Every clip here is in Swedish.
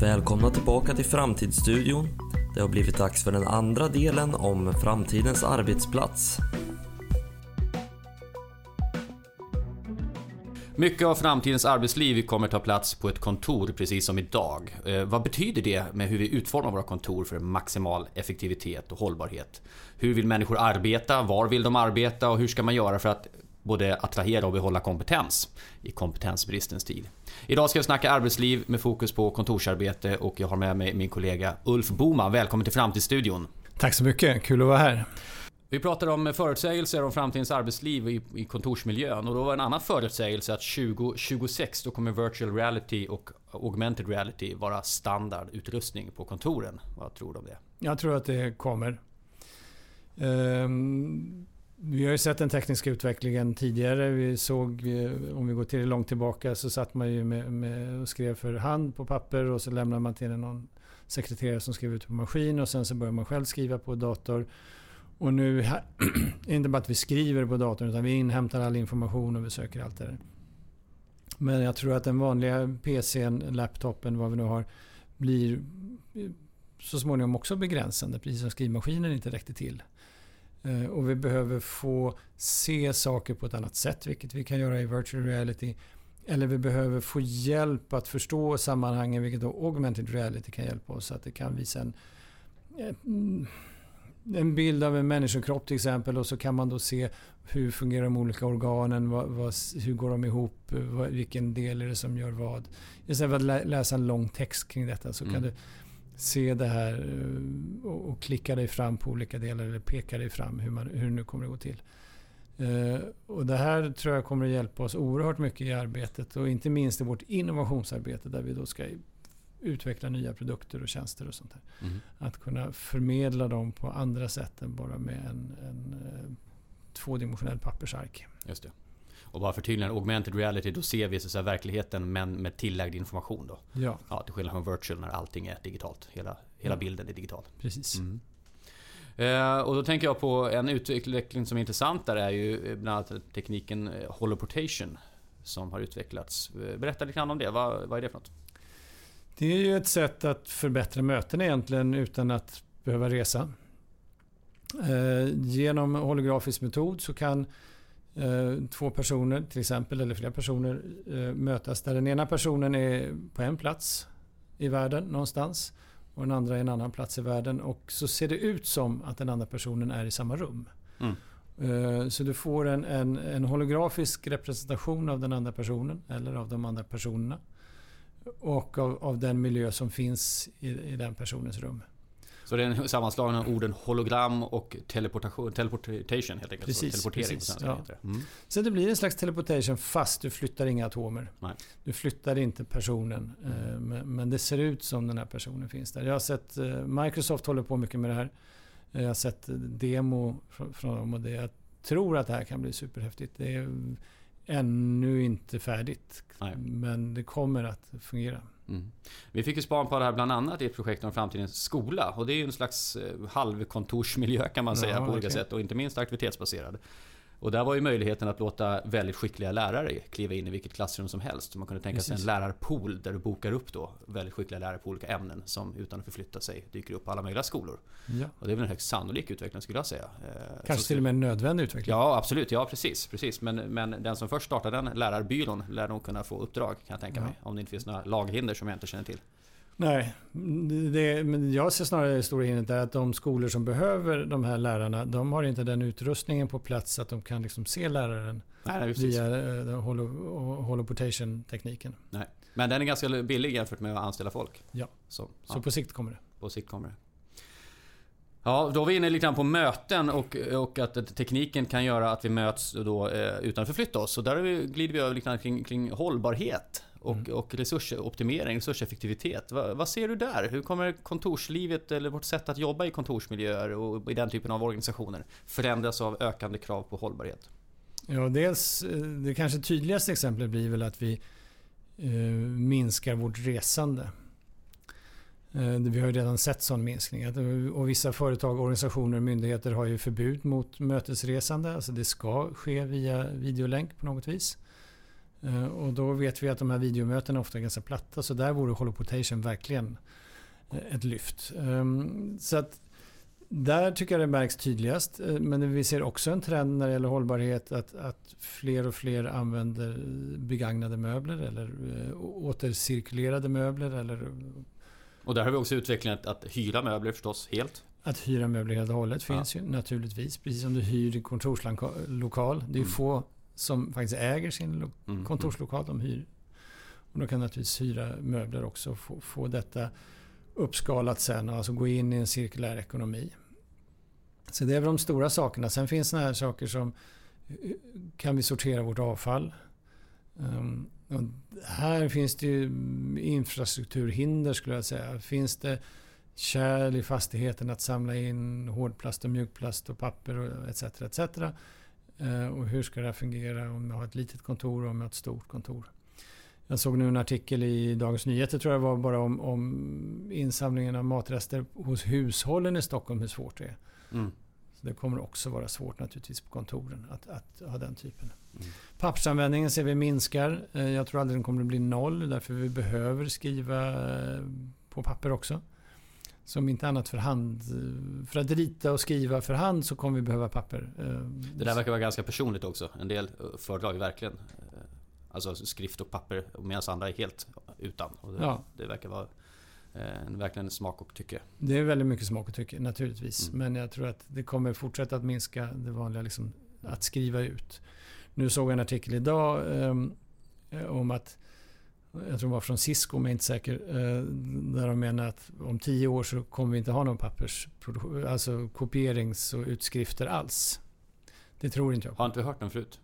Välkomna tillbaka till Framtidsstudion. Det har blivit dags för den andra delen om framtidens arbetsplats. Mycket av framtidens arbetsliv kommer ta plats på ett kontor precis som idag. Eh, vad betyder det med hur vi utformar våra kontor för maximal effektivitet och hållbarhet? Hur vill människor arbeta? Var vill de arbeta? Och hur ska man göra för att både attrahera och behålla kompetens i kompetensbristens tid. Idag ska jag snacka arbetsliv med fokus på kontorsarbete och jag har med mig min kollega Ulf Boman. Välkommen till Framtidsstudion. Tack så mycket, kul att vara här. Vi pratar om förutsägelser om framtidens arbetsliv i, kontorsmiljön och då var en annan förutsägelse att 2026 då kommer virtual reality och augmented reality vara standardutrustning på kontoren. Vad tror du om det? Jag tror att det kommer. Um, vi har ju sett den tekniska utvecklingen tidigare. Vi såg, eh, om vi går till långt tillbaka, så satt man ju med, med och skrev för hand på papper och så lämnade man till någon sekreterare som skrev ut på maskin och sen så började man själv skriva på dator. Och nu är det inte bara att vi skriver på datorn utan vi inhämtar all information och vi söker allt det där. Men jag tror att den vanliga PCn, laptopen, vad vi nu har, blir eh, så småningom också begränsande. Precis som skrivmaskinen inte räckte till. Eh, och vi behöver få se saker på ett annat sätt, vilket vi kan göra i virtual reality. Eller vi behöver få hjälp att förstå sammanhangen, vilket då augmented reality kan hjälpa oss. Att det kan visa en, en bild av en människokropp till exempel och så kan man då se hur fungerar de olika organen, vad, vad, hur går de ihop, vad, vilken del är det som gör vad. Istället för att läsa en lång text kring detta så mm. kan du se det här eh, och klicka dig fram på olika delar eller peka dig fram hur, man, hur det nu kommer att gå till. Eh, och det här tror jag kommer att hjälpa oss oerhört mycket i arbetet och inte minst i vårt innovationsarbete där vi då ska utveckla nya produkter och tjänster och sånt där. Mm. Att kunna förmedla dem på andra sätt än bara med en, en eh, tvådimensionell pappersark. Just det. Och bara för tydligare, augmented reality, då ser vi så säga, verkligheten men med tillagd information. Då. Ja. Ja, till skillnad från virtual när allting är digitalt. Hela, hela bilden är digital. Precis. Mm. Eh, och då tänker jag på en utveckling som är intressant där är ju bland annat tekniken eh, holoportation som har utvecklats. Eh, berätta lite grann om det. Vad, vad är det för något? Det är ju ett sätt att förbättra möten egentligen utan att behöva resa. Eh, genom holografisk metod så kan Eh, två personer till exempel, eller flera personer, eh, mötas där den ena personen är på en plats i världen någonstans och den andra är en annan plats i världen och så ser det ut som att den andra personen är i samma rum. Mm. Eh, så du får en, en, en, holografisk representation av den andra personen eller av de andra personerna. Och av, av den miljö som finns i, i den personens rum. Så det är en sammanslagning av orden hologram och teleportation, teleportation helt enkelt. Precis, teleportering precis, ja. mm. Så det blir en slags teleportation fast du flyttar inga atomer. Nej. Du flyttar inte personen. Mm. Men det ser ut som den här personen finns där. Jag har sett eh, Microsoft håller på mycket med det här. Jag har sett demo från dem och det, jag tror att det här kan bli superhäftigt. Det är ännu inte färdigt. Nej. Men det kommer att fungera. Mm. Vi fick ju span på det här bland annat i ett projekt om framtidens skola. Och det är ju en slags eh, halvkontorsmiljö kan man säga ja, på olika okay. sätt och inte minst aktivitetsbaserad. Och där var ju möjligheten att låta väldigt skickliga lärare kliva in i vilket klassrum som helst. Man kunde tänka Precis. sig en lärarpool där du bokar upp då väldigt skickliga lärare på olika ämnen som utan att förflytta sig dyker upp på alla möjliga skolor. Ja. Och det är väl en högst sannolik utveckling skulle jag säga. Eh, Kanske till och med en nödvändig utveckling? Ja absolut, ja precis. precis. Men, men den som först startar den lärarbyrån lär nog kunna få uppdrag kan jag tänka ja. mig. Om det inte finns några laghinder som jag inte känner till. Nej, det, men jag ser snarare det stora hindret att de skolor som behöver de här lärarna, de har inte den utrustningen på plats att de kan liksom se läraren Nej, via uh, holoportation-tekniken. Nej. Men den är ganska billig jämfört med att anställa folk. Ja, så, ja. så på sikt kommer det. På sikt kommer det. Ja, då är vi inne lite grann på möten och, och att tekniken kan göra att vi möts då, eh, utan att förflytta oss. Så där glider vi över lite kring, kring hållbarhet och, mm. och resursoptimering, resurseffektivitet. Va, vad ser du där? Hur kommer kontorslivet eller vårt sätt att jobba i kontorsmiljöer och i den typen av organisationer förändras av ökande krav på hållbarhet? Ja, dels eh, det kanske tydligaste exemplet blir väl att vi eh, minskar vårt resande. Eh, vi har ju redan sett sån minskning. Och vissa företag, organisationer och myndigheter har ju förbud mot mötesresande. Alltså det ska ske via videolänk på något vis. Eh, och då vet vi att de här videomötena ofta är ganska platta så där vore holopotation verkligen eh, ett lyft. Ehm, så att där tycker jag det märks tydligast. Eh, men vi ser också en trend när det gäller hållbarhet att, att fler och fler använder begagnade möbler eller återcirkulerade möbler. Eller... Och där har vi också utvecklingen att, att hyra möbler förstås helt. Att hyra möbler helt och hållet finns ja. ju naturligtvis. Precis som du hyr kontorslokal. Det är mm. få som faktiskt äger sin mm, mm. kontorslokal. De hyr. Och de kan naturligtvis hyra möbler också och få, få detta uppskalat sen. Alltså gå in i en cirkulär ekonomi. Så det är väl de stora sakerna. Sen finns det här saker som kan vi sortera vårt avfall? Um, här finns det ju infrastrukturhinder skulle jag säga. Finns det kärl i fastigheten att samla in hårdplast och mjukplast och papper och etc. etc. Uh, och hur ska det här fungera om jag har ett litet kontor och om jag har ett stort kontor? Jag såg nu en artikel i Dagens Nyheter tror jag var bara om, om insamlingen av matrester hos hushållen i Stockholm, hur svårt det är. Mm. Så det kommer också vara svårt naturligtvis på kontoren att, att ha den typen. Mm. Pappersanvändningen ser vi minskar. Eh, jag tror aldrig den kommer att bli noll därför vi behöver skriva eh, på papper också. Som inte annat för hand. För att rita och skriva för hand så kommer vi behöva papper. Eh, det där verkar vara ganska personligt också. En del föredrar ju verkligen Alltså skrift och papper medan andra är helt utan. Och det, ja. det verkar vara eh, verkligen smak och tycke. Det är väldigt mycket smak och tycke naturligtvis. Mm. Men jag tror att det kommer fortsätta att minska det vanliga liksom, att skriva ut. Nu såg jag en artikel idag eh, om att jag tror det var från Cisco, men jag är inte säker. Eh, där de menar att om tio år så kommer vi inte ha någon pappersproduktion, alltså kopierings och utskrifter alls. Det tror inte jag. Har inte hört den förut?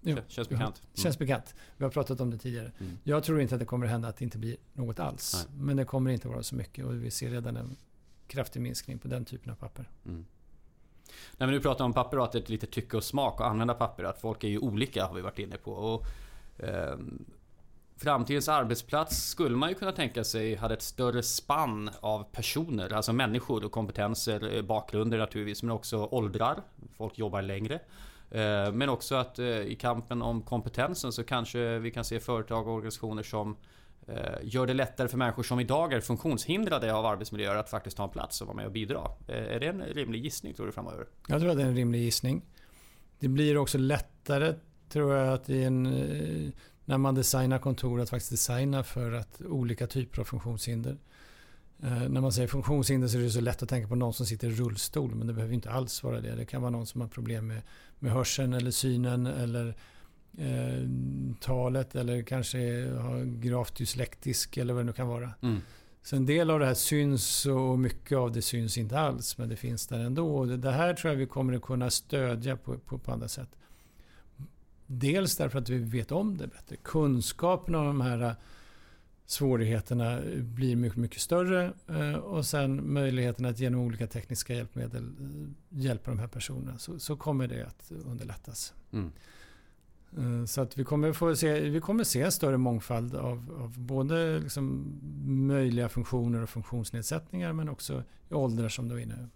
Jo, känns bekant. Mm. Känns bekant. Vi har pratat om det tidigare. Mm. Jag tror inte att det kommer hända att det inte blir något alls. Nej. Men det kommer inte vara så mycket och vi ser redan en kraftig minskning på den typen av papper. Mm. När vi nu pratar om papper och att det är lite tycke och smak att använda papper. Att folk är ju olika har vi varit inne på. Och, eh, Framtidens arbetsplats skulle man ju kunna tänka sig hade ett större spann av personer, alltså människor och kompetenser, eh, bakgrunder naturligtvis, men också åldrar. Folk jobbar längre. Eh, men också att eh, i kampen om kompetensen så kanske vi kan se företag och organisationer som gör det lättare för människor som idag är funktionshindrade av arbetsmiljöer att faktiskt ta en plats och vara med och bidra. Är det en rimlig gissning tror du framöver? Jag tror att det är en rimlig gissning. Det blir också lättare tror jag att i en, när man designar kontor att faktiskt designa för att olika typer av funktionshinder. Eh, när man säger funktionshinder så är det så lätt att tänka på någon som sitter i rullstol men det behöver inte alls vara det. Det kan vara någon som har problem med, med hörseln eller synen eller eh, talet eller kanske har gravt dyslektisk eller vad det nu kan vara. Mm. Så en del av det här syns och mycket av det syns inte alls men det finns där ändå. Och det här tror jag vi kommer att kunna stödja på, på, på andra sätt. Dels därför att vi vet om det bättre. Kunskapen om de här svårigheterna blir mycket, mycket större eh, och sen möjligheten att genom olika tekniska hjälpmedel eh, hjälpa de här personerna så, så kommer det att underlättas. Mm. Eh, så att vi kommer, få se, vi kommer se en större mångfald av, av både liksom möjliga funktioner och funktionsnedsättningar men också i åldrar som du är inne på.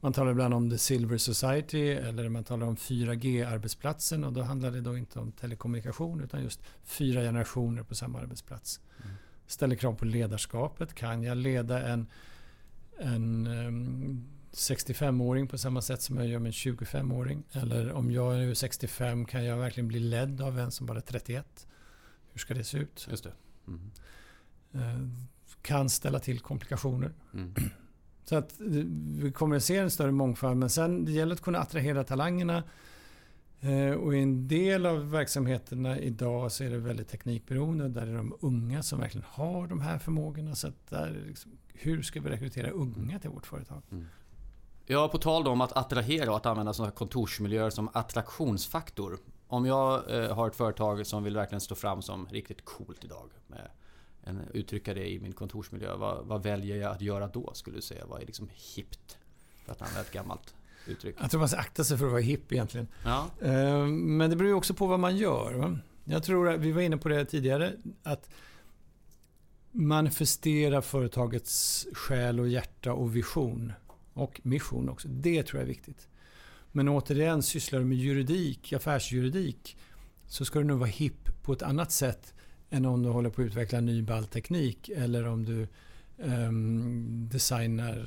Man talar ibland om the Silver Society eller man talar om 4G-arbetsplatsen och då handlar det då inte om telekommunikation utan just fyra generationer på samma arbetsplats. Mm. Ställer krav på ledarskapet. Kan jag leda en, en um, 65-åring på samma sätt som jag gör med en 25-åring? Eller om jag är 65 kan jag verkligen bli ledd av en som bara är 31? Hur ska det se ut? Just det. Mm. Uh, kan ställa till komplikationer. Mm. Så att eh, vi kommer att se en större mångfald. Men sen det gäller att kunna attrahera talangerna. Eh, och i en del av verksamheterna idag så är det väldigt teknikberoende. Där är de unga som verkligen har de här förmågorna. Så att där, liksom, hur ska vi rekrytera unga till vårt företag? Mm. Ja, på tal om att attrahera och att använda sådana kontorsmiljöer som attraktionsfaktor. Om jag eh, har ett företag som vill verkligen stå fram som riktigt coolt idag. Med en, uttrycka det i min kontorsmiljö. Vad, vad, väljer jag att göra då skulle du säga? Vad är liksom hippt? För att använda ett gammalt uttryck. Jag tror man ska akta sig för att vara hipp egentligen. Ja. Eh, men det beror ju också på vad man gör. Jag tror att vi var inne på det tidigare. Att manifestera företagets själ och hjärta och vision. Och mission också. Det tror jag är viktigt. Men återigen, sysslar du med juridik, affärsjuridik så ska du nog vara hipp på ett annat sätt än om du håller på att utveckla ny ballteknik eller om du um, designar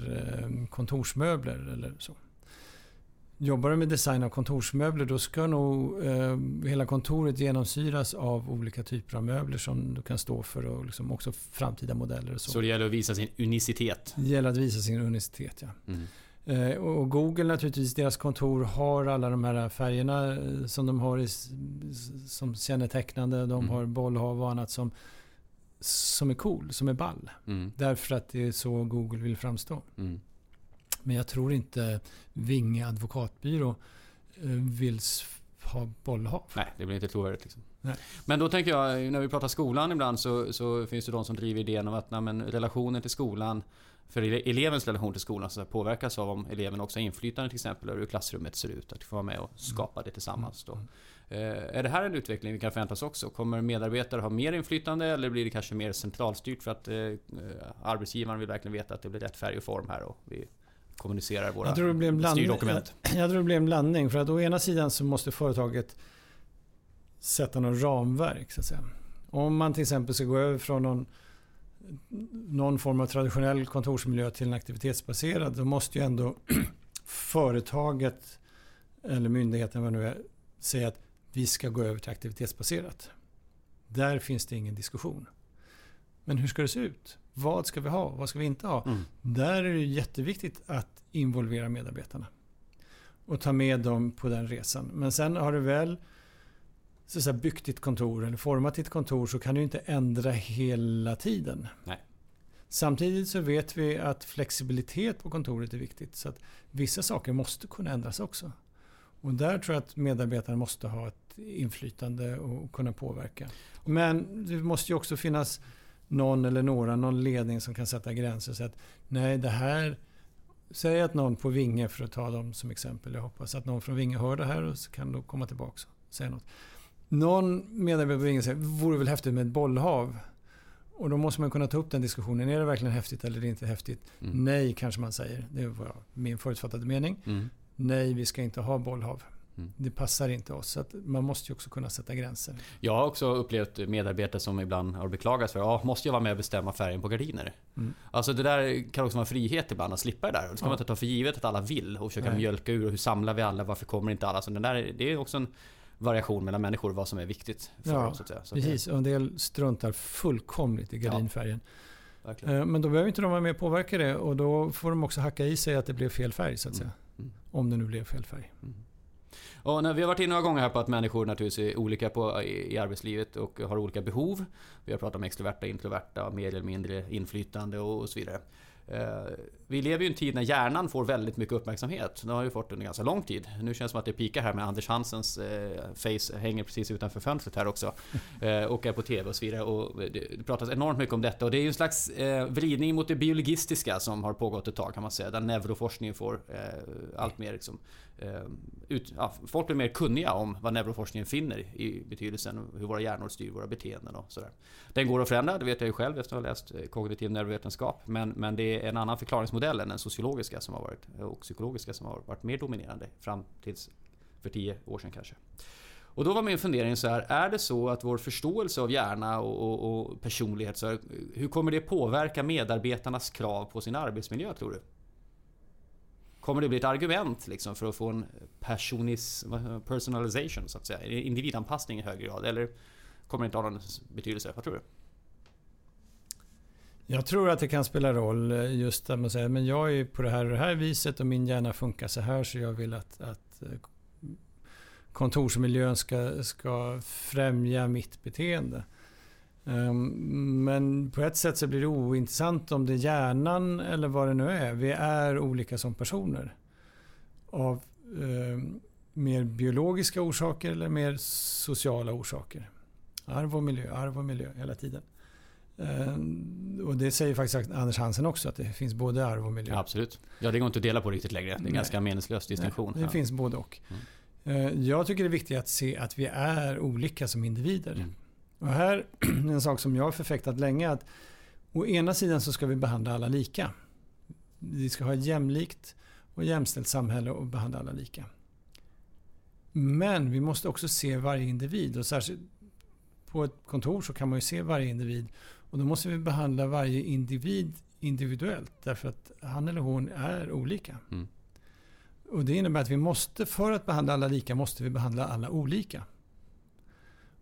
um, kontorsmöbler eller så. Jobbar du med design av kontorsmöbler då ska nog eh, hela kontoret genomsyras av olika typer av möbler som du kan stå för och liksom också framtida modeller. Och så. så det gäller att visa sin unicitet? Det gäller att visa sin unicitet, ja. Mm. Eh, och Google naturligtvis, deras kontor har alla de här färgerna eh, som de har i, som kännetecknande. De mm. har bollhav och annat som, som är cool, som är ball. Mm. Därför att det är så Google vill framstå. Mm. Men jag tror inte Vinge advokatbyrå eh, vill ha bollhav. Nej, det blir inte trovärdigt. Liksom. Men då tänker jag, när vi pratar skolan ibland så, så finns det de som driver idén om att nej, men, relationen till skolan för elevens relation till skolan så påverkas av om eleven också har inflytande till exempel över hur klassrummet ser ut. Att få vara med och skapa det tillsammans. Då. Mm. Eh, är det här en utveckling vi kan förvänta oss också? Kommer medarbetare ha mer inflytande eller blir det kanske mer centralstyrt för att eh, arbetsgivaren vill verkligen veta att det blir rätt färg och form här och vi kommunicerar våra jag tror det blir en blandning, styrdokument? Jag, jag tror det blir en blandning. För att å ena sidan så måste företaget sätta något ramverk. Så att säga. Om man till exempel ska gå över från någon, någon form av traditionell kontorsmiljö till en aktivitetsbaserad. Då måste ju ändå företaget eller myndigheten vad nu är, säga att vi ska gå över till aktivitetsbaserat. Där finns det ingen diskussion. Men hur ska det se ut? Vad ska vi ha? Vad ska vi inte ha? Mm. Där är det jätteviktigt att involvera medarbetarna. Och ta med dem på den resan. Men sen har du väl så säga, byggt ditt kontor eller format ditt kontor så kan du inte ändra hela tiden. Nej. Samtidigt så vet vi att flexibilitet på kontoret är viktigt. Så att vissa saker måste kunna ändras också. Och där tror jag att medarbetarna måste ha ett inflytande och kunna påverka. Men det måste ju också finnas någon eller några, någon ledning som kan sätta gränser. Så att nej, det här... Säg att någon på Vinge, för att ta dem som exempel. Jag hoppas att någon från Vinge hör det här och kan då komma tillbaka och säga något. Någon medarbetare på Vinge säger vore väl häftigt med ett bollhav. Och då måste man kunna ta upp den diskussionen. Är det verkligen häftigt eller inte häftigt? Mm. Nej, kanske man säger. Det var min förutfattade mening. Mm. Nej, vi ska inte ha bollhav. Mm. Det passar inte oss. Så man måste ju också kunna sätta gränser. Jag har också upplevt medarbetare som ibland har beklagat för att måste jag vara med och bestämma färgen på gardiner? Mm. Alltså det där kan också vara frihet ibland att slippa det där. Det ska ja. man inte ta för givet att alla vill och försöka Nej. mjölka ur. Och hur samlar vi alla? Varför kommer inte alla? Så den där, det är också en variation mellan människor vad som är viktigt för ja, dem. Så att säga. Så precis. Och en del struntar fullkomligt i gardinfärgen. Ja, Men då behöver inte de vara med och påverka det och då får de också hacka i sig att det blev fel färg så att mm. säga. Mm. Om det nu blev fel färg. Mm. Och när vi har varit inne några gånger här på att människor naturligtvis är olika på, i, i arbetslivet och har olika behov. Vi har pratat om extroverta, introverta, mer eller mindre inflytande och, och så vidare. Eh, vi lever ju i en tid när hjärnan får väldigt mycket uppmärksamhet. Det har ju fått under ganska lång tid. Nu känns det som att det pikar här med Anders Hansens eh, face hänger precis utanför fönstret här också. Eh, och är på TV och så vidare. Och det pratas enormt mycket om detta. Och det är ju en slags vridning mot det biologistiska som har pågått ett tag kan man säga. Där neuroforskningen får allt mer liksom, Ehm, ut, ja, folk blir mer kunniga om vad neuroforskningen finner i betydelsen hur våra hjärnor styr våra beteenden och sådär. Den går att förändra, det vet jag ju själv efter att ha läst eh, kognitiv neurovetenskap. Men, men det är en annan förklaringsmodell än den sociologiska som har varit, eh, och psykologiska som har varit mer dominerande fram tills för tio år sedan kanske. Och då var min fundering så här, är det så att vår förståelse av hjärna och, och, och personlighet, så här, hur kommer det påverka medarbetarnas krav på sin arbetsmiljö tror du? Kommer det bli ett argument liksom för att få en personis, personalization så att säga? Individanpassning i högre grad? Eller kommer det inte ha någon betydelse? Vad tror du? Jag tror att det kan spela roll eh, just att man säger men jag är på det här och det här viset och min hjärna funkar så här så jag vill att, att eh, kontorsmiljön ska, ska främja mitt beteende. Ehm, men på ett sätt så blir det ointressant om det är hjärnan eller vad det nu är. Vi är olika som personer. Av eh, mer biologiska orsaker eller mer sociala orsaker. Arv och miljö, arv och miljö hela tiden. Ehm, och det säger faktiskt Anders Hansen också, att det finns både arv och miljö. Ja, absolut. Ja, det går inte att dela på riktigt längre. Det är en Nej. ganska meningslös distinktion. Nej, det ja. finns både och. Mm. Ehm, jag tycker det är viktigt att se att vi är olika som individer. Mm. Och här är en sak som jag har förfäktat länge. att Å ena sidan så ska vi behandla alla lika. Vi ska ha ett jämlikt och jämställt samhälle och behandla alla lika. Men vi måste också se varje individ och särskilt på ett kontor så kan man ju se varje individ. Och då måste vi behandla varje individ individuellt därför att han eller hon är olika. Mm. Och det innebär att vi måste, för att behandla alla lika, måste vi behandla alla olika.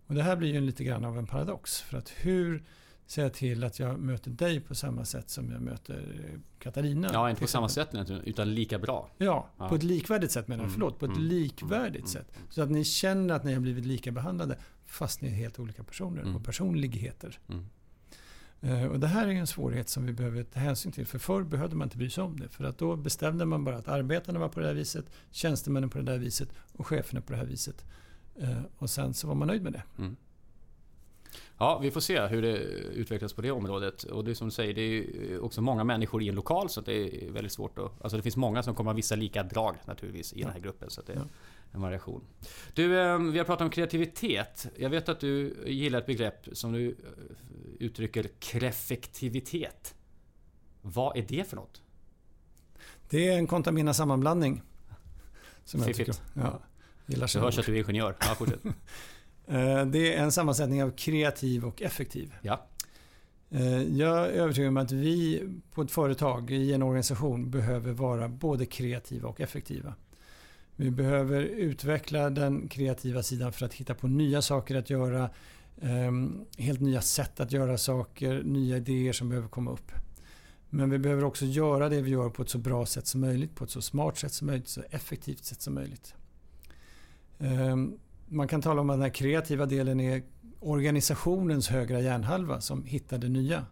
Och det här blir ju lite grann av en paradox. För att hur ser jag till att jag möter dig på samma sätt som jag möter Katarina? Ja, inte på samma sätt utan lika bra. Ja, Ja. på ett likvärdigt sätt menar jag. Mm, Förlåt, på ett mm, likvärdigt mm, sätt. Så att ni känner att ni har blivit lika behandlade fast ni är helt olika personer Mm. och personligheter. Mm. Eh, Och det här är en svårighet som vi behöver ta hänsyn till. För förr behövde man inte bry sig om det. För att då bestämde man bara att arbetarna var på det här viset, tjänstemännen på det där viset och cheferna på det här viset. Eh, Och sen så var man nöjd med det. Mm. Ja, vi får se hur det utvecklas på det området. Och det är som du säger, det är också många människor i en lokal så det är väldigt svårt att... Alltså det finns många som kommer ha vissa lika drag naturligtvis i den här gruppen. Så det är en variation. Du, eh, vi har pratat om kreativitet. Jag vet att du gillar ett begrepp som du eh, uttrycker kreffektivitet. Vad är det för något? Det är en kontamina sammanblandning. Som jag Fiffigt. tycker. Ja, gillar Det hörs att du är ingenjör. Ja, fortsätt. Eh, Det är en sammansättning av kreativ och effektiv. Ja. Eh, Jag är övertygad om att vi på ett företag, i en organisation, behöver vara både kreativa och effektiva. Vi behöver utveckla den kreativa sidan för att hitta på nya saker att göra, ehm, helt nya sätt att göra saker, nya idéer som behöver komma upp. Men vi behöver också göra det vi gör på ett så bra sätt som möjligt, på ett så smart sätt som möjligt, så effektivt sätt som möjligt. Ehm, man kan tala om att den här kreativa delen är organisationens högra hjärnhalva som hittar det nya.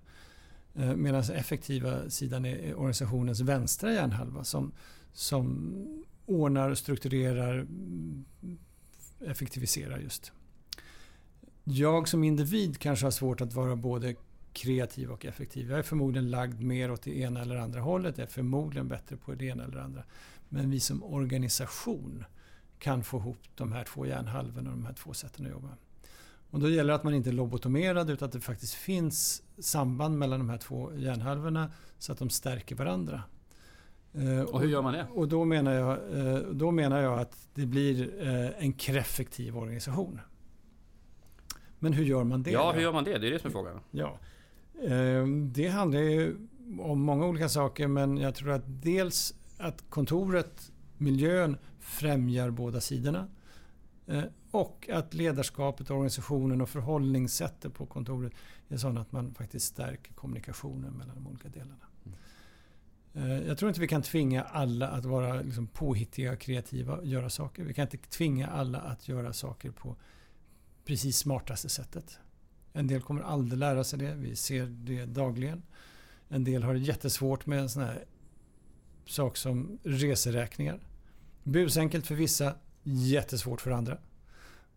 Ehm, Medan den effektiva sidan är organisationens vänstra hjärnhalva som, som ordnar, strukturerar, mm, effektiviserar just. Jag som individ kanske har svårt att vara både kreativ och effektiv. Jag är förmodligen lagd mer åt det ena eller andra hållet. Jag är förmodligen bättre på det ena eller andra. Men vi som organisation kan få ihop de här två hjärnhalvorna och de här två sätten att jobba. Och då gäller det att man inte är lobotomerad utan att det faktiskt finns samband mellan de här två hjärnhalvorna så att de stärker varandra. Eh, Och hur gör man det? Och då menar jag, eh, då menar jag att det blir eh, en kreffektiv organisation. Men hur gör man det? Ja, hur gör man det? Det är det som är frågan. Ja. Det handlar ju om många olika saker men jag tror att dels att kontoret, miljön främjar båda sidorna. Eh, och att ledarskapet, organisationen och förhållningssättet på kontoret är sådana att man faktiskt stärker kommunikationen mellan de olika delarna. Eh, jag tror inte vi kan tvinga alla att vara liksom påhittiga, kreativa och göra saker. Vi kan inte tvinga alla att göra saker på precis smartaste sättet. En del kommer aldrig lära sig det. Vi ser det dagligen. En del har jättesvårt med en sån här sak som reseräkningar. Busenkelt för vissa, jättesvårt för andra.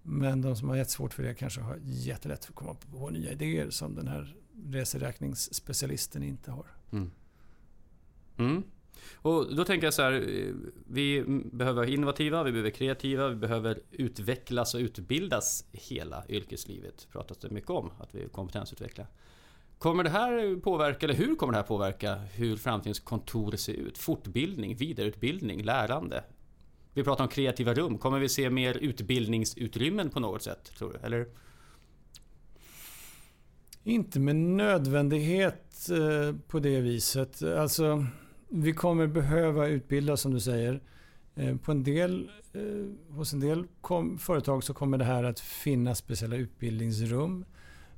Men de som har jättesvårt för det kanske har jättelätt för att komma på nya idéer som den här reseräkningsspecialisten inte har. Mm. Mm. Och då tänker jag så här, vi behöver vara innovativa, vi behöver kreativa, vi behöver utvecklas och utbildas hela yrkeslivet. pratas det mycket om, att vi kompetensutveckla. Kommer det här påverka, eller hur kommer det här påverka hur framtidens kontor ser ut? Fortbildning, vidareutbildning, lärande. Vi pratar om kreativa rum. Kommer vi se mer utbildningsutrymmen på något sätt, tror du? Eller? Inte med nödvändighet eh, på det viset. Alltså, vi kommer behöva utbilda som du säger. Eh, På en del, eh, hos en del kom, företag så kommer det här att finnas speciella utbildningsrum.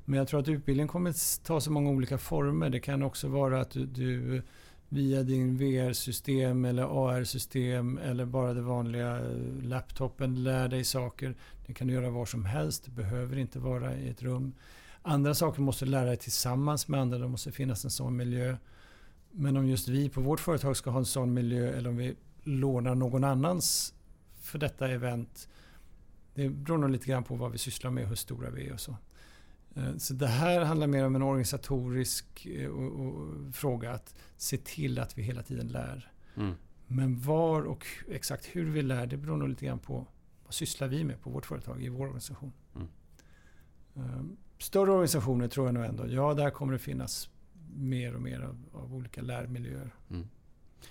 Men jag tror att utbildningen kommer att ta så många olika former. Det kan också vara att du, du via din VR-system eller AR-system eller bara det vanliga eh, laptopen lär dig saker. Det kan du göra var som helst. Det behöver inte vara i ett rum. Andra saker måste du lära dig tillsammans med andra. Det måste finnas en sån miljö. Men om just vi på vårt företag ska ha en sån miljö eller om vi lånar någon annans för detta event. Det beror nog lite grann på vad vi sysslar med, hur stora vi är och så. Eh, Så det här handlar mer om en organisatorisk eh, och, och, fråga att se till att vi hela tiden lär. Mm. Men var och exakt hur vi lär, det beror nog lite grann på vad sysslar vi med på vårt företag, i vår organisation. Mm. Eh, Större organisationer tror jag nog ändå, ja där kommer det finnas mer och mer av, av olika lärmiljöer.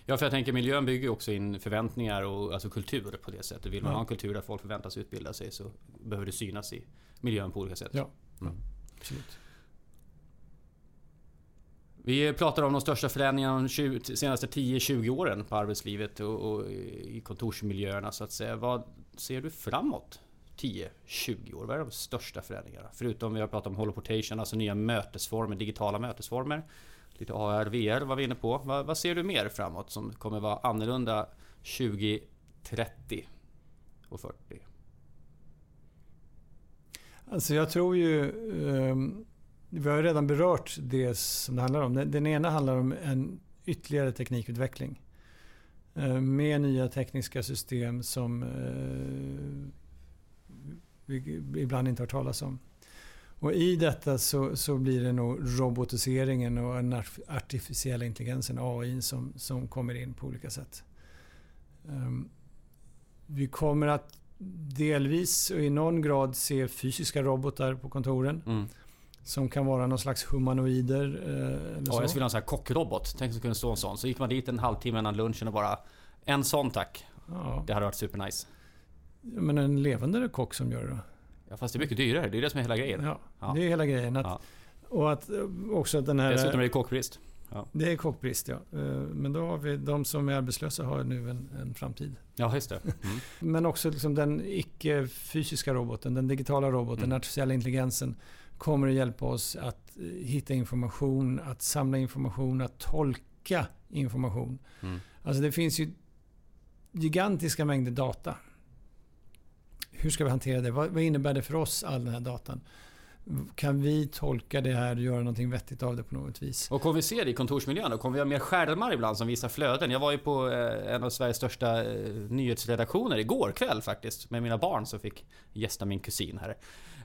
Ja, för jag tänker miljön bygger också in förväntningar och alltså kultur på det sättet. Vill man Ja. ha en kultur där folk förväntas utbilda sig så behöver det synas i miljön på olika sätt. Ja, Mm. absolut. Vi pratar om de största förändringarna de 20 senaste 10-20 åren på arbetslivet och, och i kontorsmiljöerna så att säga. Vad ser du framåt 10-20 år? Vad är de största förändringarna? Förutom vi har pratat om holoportation, alltså nya mötesformer, digitala mötesformer. Lite AR, VR var vi inne på. Vad, vad ser du mer framåt som kommer vara annorlunda 20, 30 och 40? Alltså jag tror ju... Um, vi har ju redan berört det som det handlar om. Den, den ena handlar om en ytterligare teknikutveckling. Uh, med nya tekniska system som uh, vi ibland inte har talas om. Och i detta så, så blir det nog robotiseringen och den artificiella intelligensen, AI, som, som kommer in på olika sätt. Um, vi kommer att delvis och i någon grad se fysiska robotar på kontoren. Mm. Som kan vara någon slags humanoider. Eh, eller Ja, så. jag skulle ha en sån här kockrobot. Tänk det kunde stå en sån. Så gick man dit en halvtimme innan lunchen och bara En sån tack. Ja. Det hade varit supernice. Men en levande kock som gör det då? Ja, fast det är mycket dyrare. Det är det som är hela grejen. Ja, Ja. det är hela grejen. Att, Ja. Och att också att den här... Dessutom är det kockbrist. Det är kockbrist ja. Eh, Men då har vi de som är arbetslösa har nu en, en framtid. Ja, just det. Mm. Men också liksom den icke-fysiska roboten, den digitala roboten, Mm. den artificiella intelligensen kommer att hjälpa oss att hitta information, att samla information, att tolka information. Mm. Alltså det finns ju gigantiska mängder data. Hur ska vi hantera det? Vad, vad innebär det för oss, all den här datan? Kan vi tolka det här och göra någonting vettigt av det på något vis? Och kommer vi se det i kontorsmiljön? Kommer vi ha mer skärmar ibland som visar flöden? Jag var ju på eh, en av Sveriges största eh, nyhetsredaktioner igår kväll faktiskt. Med mina barn som fick gästa min kusin här.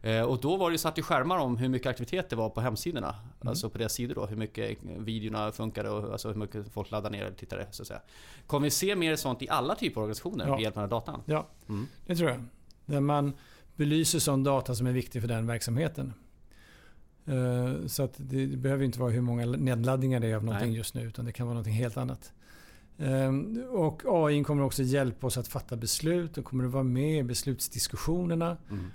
Eh, och då var det ju satt i skärmar om hur mycket aktivitet det var på hemsidorna. Alltså på deras sidor då. Hur mycket videorna funkade och alltså hur mycket folk laddade ner eller tittade så att säga. Kommer vi se mer sånt i alla typer av organisationer Ja. med hjälp av den här datan? Ja, Mm. det tror jag. Där man belyser sån data som är viktig för den verksamheten. Eh, Så att det behöver inte vara hur många nedladdningar det är av någonting Nej. just nu utan det kan vara någonting helt annat. Ehm, Och AI kommer också hjälpa oss att fatta beslut och kommer att vara med i beslutsdiskussionerna. Mm.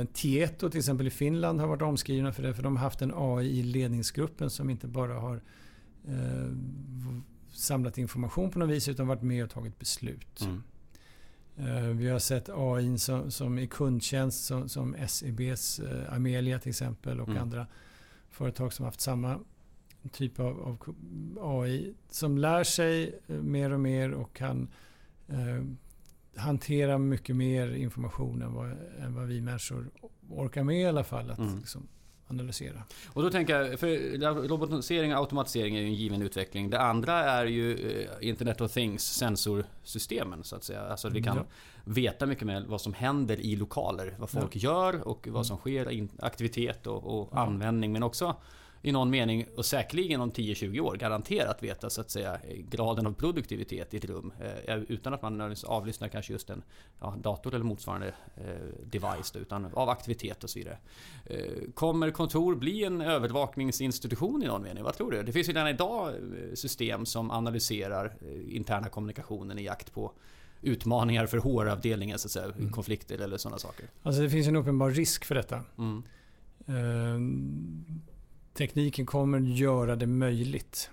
Eh, Tieto till exempel i Finland har varit omskrivna för det för de har haft en AI i ledningsgruppen som inte bara har eh, samlat information på något vis utan varit med och tagit beslut. Mm. Eh, Vi har sett AI som, som i kundtjänst som, som SEBs eh, Amelia till exempel och Mm. andra företag som haft samma typ av, av AI som lär sig eh, mer och mer och kan eh, hantera mycket mer information än vad, än vad vi människor orkar med i alla fall att Mm. liksom, analysera. Och då tänker jag, för robotisering och automatisering är ju en given utveckling. Det andra är ju eh, Internet of Things, sensorsystemen så att säga. Alltså vi kan Ja. veta mycket mer vad som händer i lokaler. Vad folk gör och vad som sker, aktivitet och, och Ja. användning. Men också i någon mening och säkerligen om 10-20 år garanterat veta så att säga graden av produktivitet i ett rum. Eh, utan att man avlyssnar kanske just en ja, dator eller motsvarande eh, device då, utan av aktivitet och så vidare. Eh, kommer kontor bli en övervakningsinstitution i någon mening? Vad tror du? Det finns ju redan idag eh, system som analyserar eh, interna kommunikationen i jakt på utmaningar för HR-avdelningen så att säga, Mm. konflikter eller sådana saker. Alltså det finns en uppenbar risk för detta. Mm. Tekniken kommer göra det möjligt.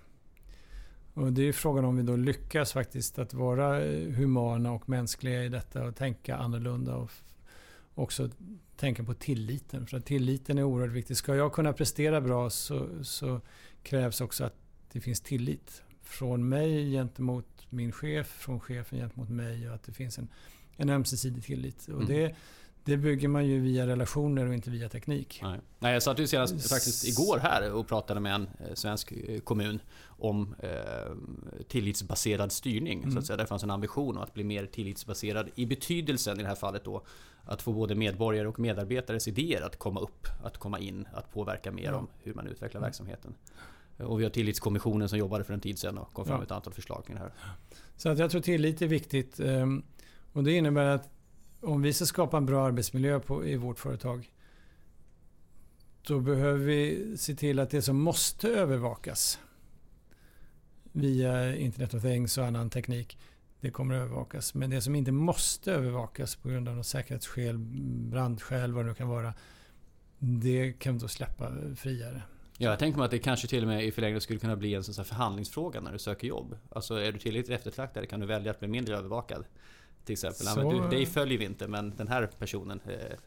Och det är frågan om vi då lyckas faktiskt att vara humana och mänskliga i detta och tänka annorlunda och också tänka på tilliten. För att tilliten är oerhört viktig. Ska jag kunna prestera bra så, så krävs också att det finns tillit. Från mig gentemot min chef, från chefen gentemot mig och att det finns en, en ömsesidig tillit. Och Mm. det, det bygger man ju via relationer och inte via teknik. Nej. Nej, jag satt ju senast faktiskt igår här och pratade med en eh, svensk eh, kommun om eh, tillitsbaserad styrning. Så Mm. att säga. Det fanns en ambition att bli mer tillitsbaserad i betydelsen i det här fallet då att få både medborgare och medarbetares idéer att komma upp, att komma in, att påverka mer Ja. om hur man utvecklar Mm. verksamheten. Och vi har tillitskommissionen som jobbade för en tid sedan och kom fram Ja. med ett antal förslag kring det här. Så att jag tror tillit är viktigt. ehm, Och det innebär att om vi ska skapa en bra arbetsmiljö på, i vårt företag då behöver vi se till att det som måste övervakas via Internet of Things och annan teknik. Det kommer att övervakas. Men det som inte måste övervakas på grund av något säkerhetsskäl, brandskäl, vad det nu kan vara. Det kan vi då släppa friare. Ja, jag tänker mig att det kanske till och med i förlängningen skulle kunna bli en sån förhandlingsfråga när du söker jobb. Alltså är du tillräckligt eftertraktad kan du välja att bli mindre övervakad. Till exempel. Så... Ja, du, dig följer vi inte men den här personen eh,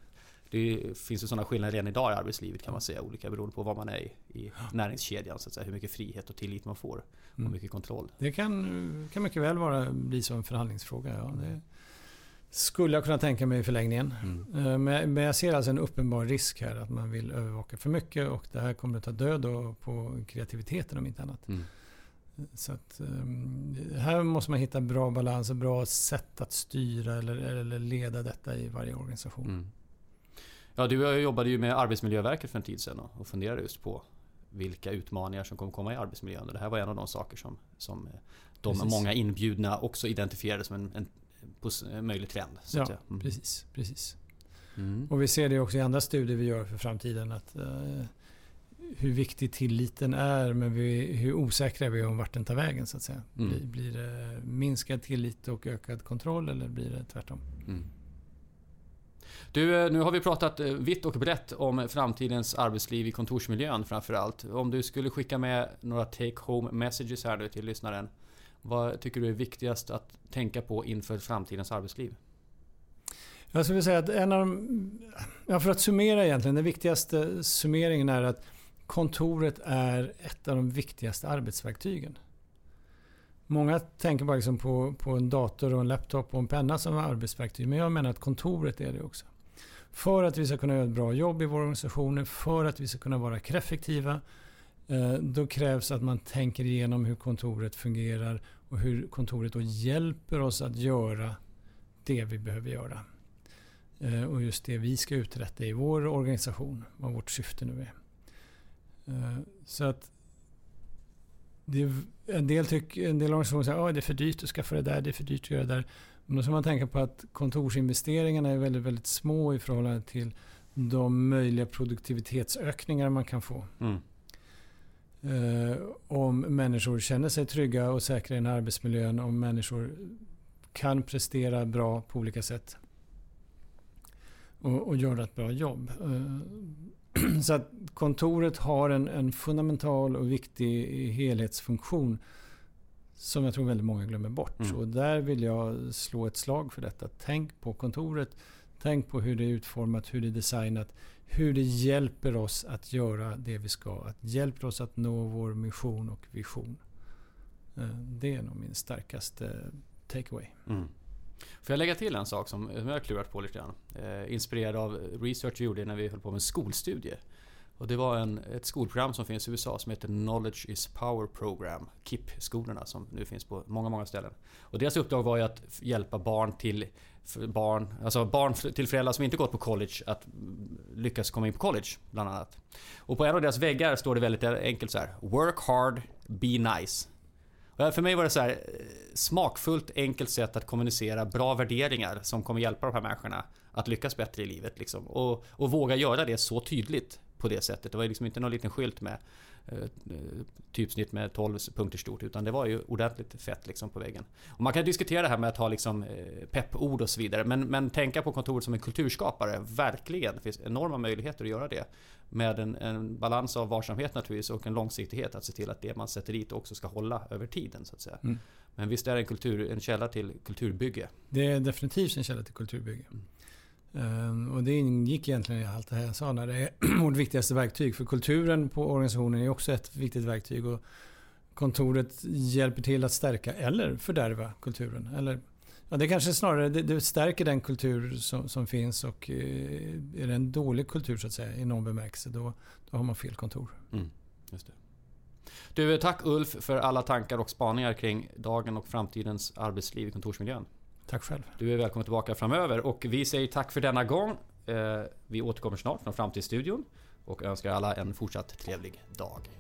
det finns ju sådana skillnader redan idag i arbetslivet kan man säga. Olika beroende på vad man är i, i näringskedjan. Så att säga, hur mycket frihet och tillit man får. Och mm. mycket kontroll. Det kan, kan mycket väl vara, bli som en förhandlingsfråga. Ja. Det skulle jag kunna tänka mig i förlängningen. Mm. Eh, men, men jag ser alltså en uppenbar risk här att man vill övervaka för mycket. Och det här kommer att ta död på kreativiteten om inte annat. Mm. Så att, um, här måste man hitta bra balans och bra sätt att styra eller, eller leda detta i varje organisation. Mm. Ja, du och jag jobbade ju med Arbetsmiljöverket för en tid sedan och funderade just på vilka utmaningar som kommer komma i arbetsmiljön. Och det här var en av de saker som, som de precis. många inbjudna också identifierade som en, en, en möjlig trend. Ja, mm. precis. precis. Mm. Och vi ser det också i andra studier vi gör för framtiden. att uh, Hur viktig tilliten är men vi, hur osäkra vi är om vart den tar vägen. så att säga. Mm. Blir, blir det minskad tillit och ökad kontroll eller blir det tvärtom? Mm. Du, eh, nu har vi pratat eh, vitt och brett om framtidens arbetsliv i kontorsmiljön framförallt. Om du skulle skicka med några take home messages här nu till lyssnaren. Vad tycker du är viktigast att tänka på inför framtidens arbetsliv? Jag skulle säga att en av de, ja för att summera egentligen, den viktigaste summeringen är att kontoret är ett av de viktigaste arbetsverktygen. Många tänker bara liksom på, på en dator och en laptop och en penna som arbetsverktyg. Men jag menar att kontoret är det också. För att vi ska kunna göra ett bra jobb i våra organisationer, för att vi ska kunna vara effektiva, eh, då krävs att man tänker igenom hur kontoret fungerar och hur kontoret då hjälper oss att göra det vi behöver göra. Eh, och just det vi ska uträtta i vår organisation, vad vårt syfte nu är. Eh, så att det, en, del tyck, en del organisationer säger att det är för dyrt att skaffa det där, det är för dyrt att göra det där. Men då ska man tänka på att kontorsinvesteringarna är väldigt, väldigt små i förhållande till de möjliga produktivitetsökningar man kan få. Mm. Eh, om människor känner sig trygga och säkra i den här arbetsmiljön, om människor kan prestera bra på olika sätt och, och göra ett bra jobb. Eh, så att kontoret har en, en fundamental och viktig helhetsfunktion som jag tror väldigt många glömmer bort. Mm. Och där vill jag slå ett slag för detta. Tänk på kontoret. Tänk på hur det är utformat, hur det är designat. Hur det hjälper oss att göra det vi ska. Att hjälper oss att nå vår mission och vision. Eh, det är nog min starkaste takeaway. Mm. Får jag lägga till en sak som jag har klurat på lite grann? Eh, inspirerad av research vi gjorde när vi höll på med en skolstudie. Och det var en, ett skolprogram som finns i USA som heter Knowledge is Power Program. KIP-skolorna som nu finns på många, många ställen. Och deras uppdrag var ju att hjälpa barn till barn, alltså barn till föräldrar som inte gått på college att lyckas komma in på college bland annat. Och på en av deras väggar står det väldigt enkelt så här. Work hard, be nice. Och för mig var det så här eh, smakfullt enkelt sätt att kommunicera bra värderingar som kommer hjälpa de här människorna att lyckas bättre i livet. Liksom. Och, och våga göra det så tydligt på det sättet. Det var liksom inte någon liten skylt med eh, eh typsnitt med 12 punkter stort utan det var ju ordentligt fett liksom på väggen. Och man kan diskutera det här med att ha liksom eh, peppord och så vidare men, men tänka på kontoret som en kulturskapare, verkligen. Det finns enorma möjligheter att göra det. Med en, en balans av varsamhet naturligtvis och en långsiktighet att se till att det man sätter dit också ska hålla över tiden så att säga. Mm. Men visst är det en, kultur, en källa till kulturbygge? Det är definitivt en källa till kulturbygge. Mm. Ehm, och det ingick egentligen i allt det här jag sa. När det är vårt viktigaste verktyg. För kulturen på organisationen är också ett viktigt verktyg. Och kontoret hjälper till att stärka eller fördärva kulturen. Eller, ja, det kanske snarare det, det stärker den kultur som, som, finns. Och eh, är det en dålig kultur så att säga i någon bemärkelse då, då har man fel kontor. Mm, just det. Du, tack Ulf för alla tankar och spaningar kring dagen och framtidens arbetsliv i kontorsmiljön. Tack själv. Du är välkommen tillbaka framöver och vi säger tack för denna gång. Eh, vi återkommer snart från Framtidsstudion och önskar alla en fortsatt trevlig dag.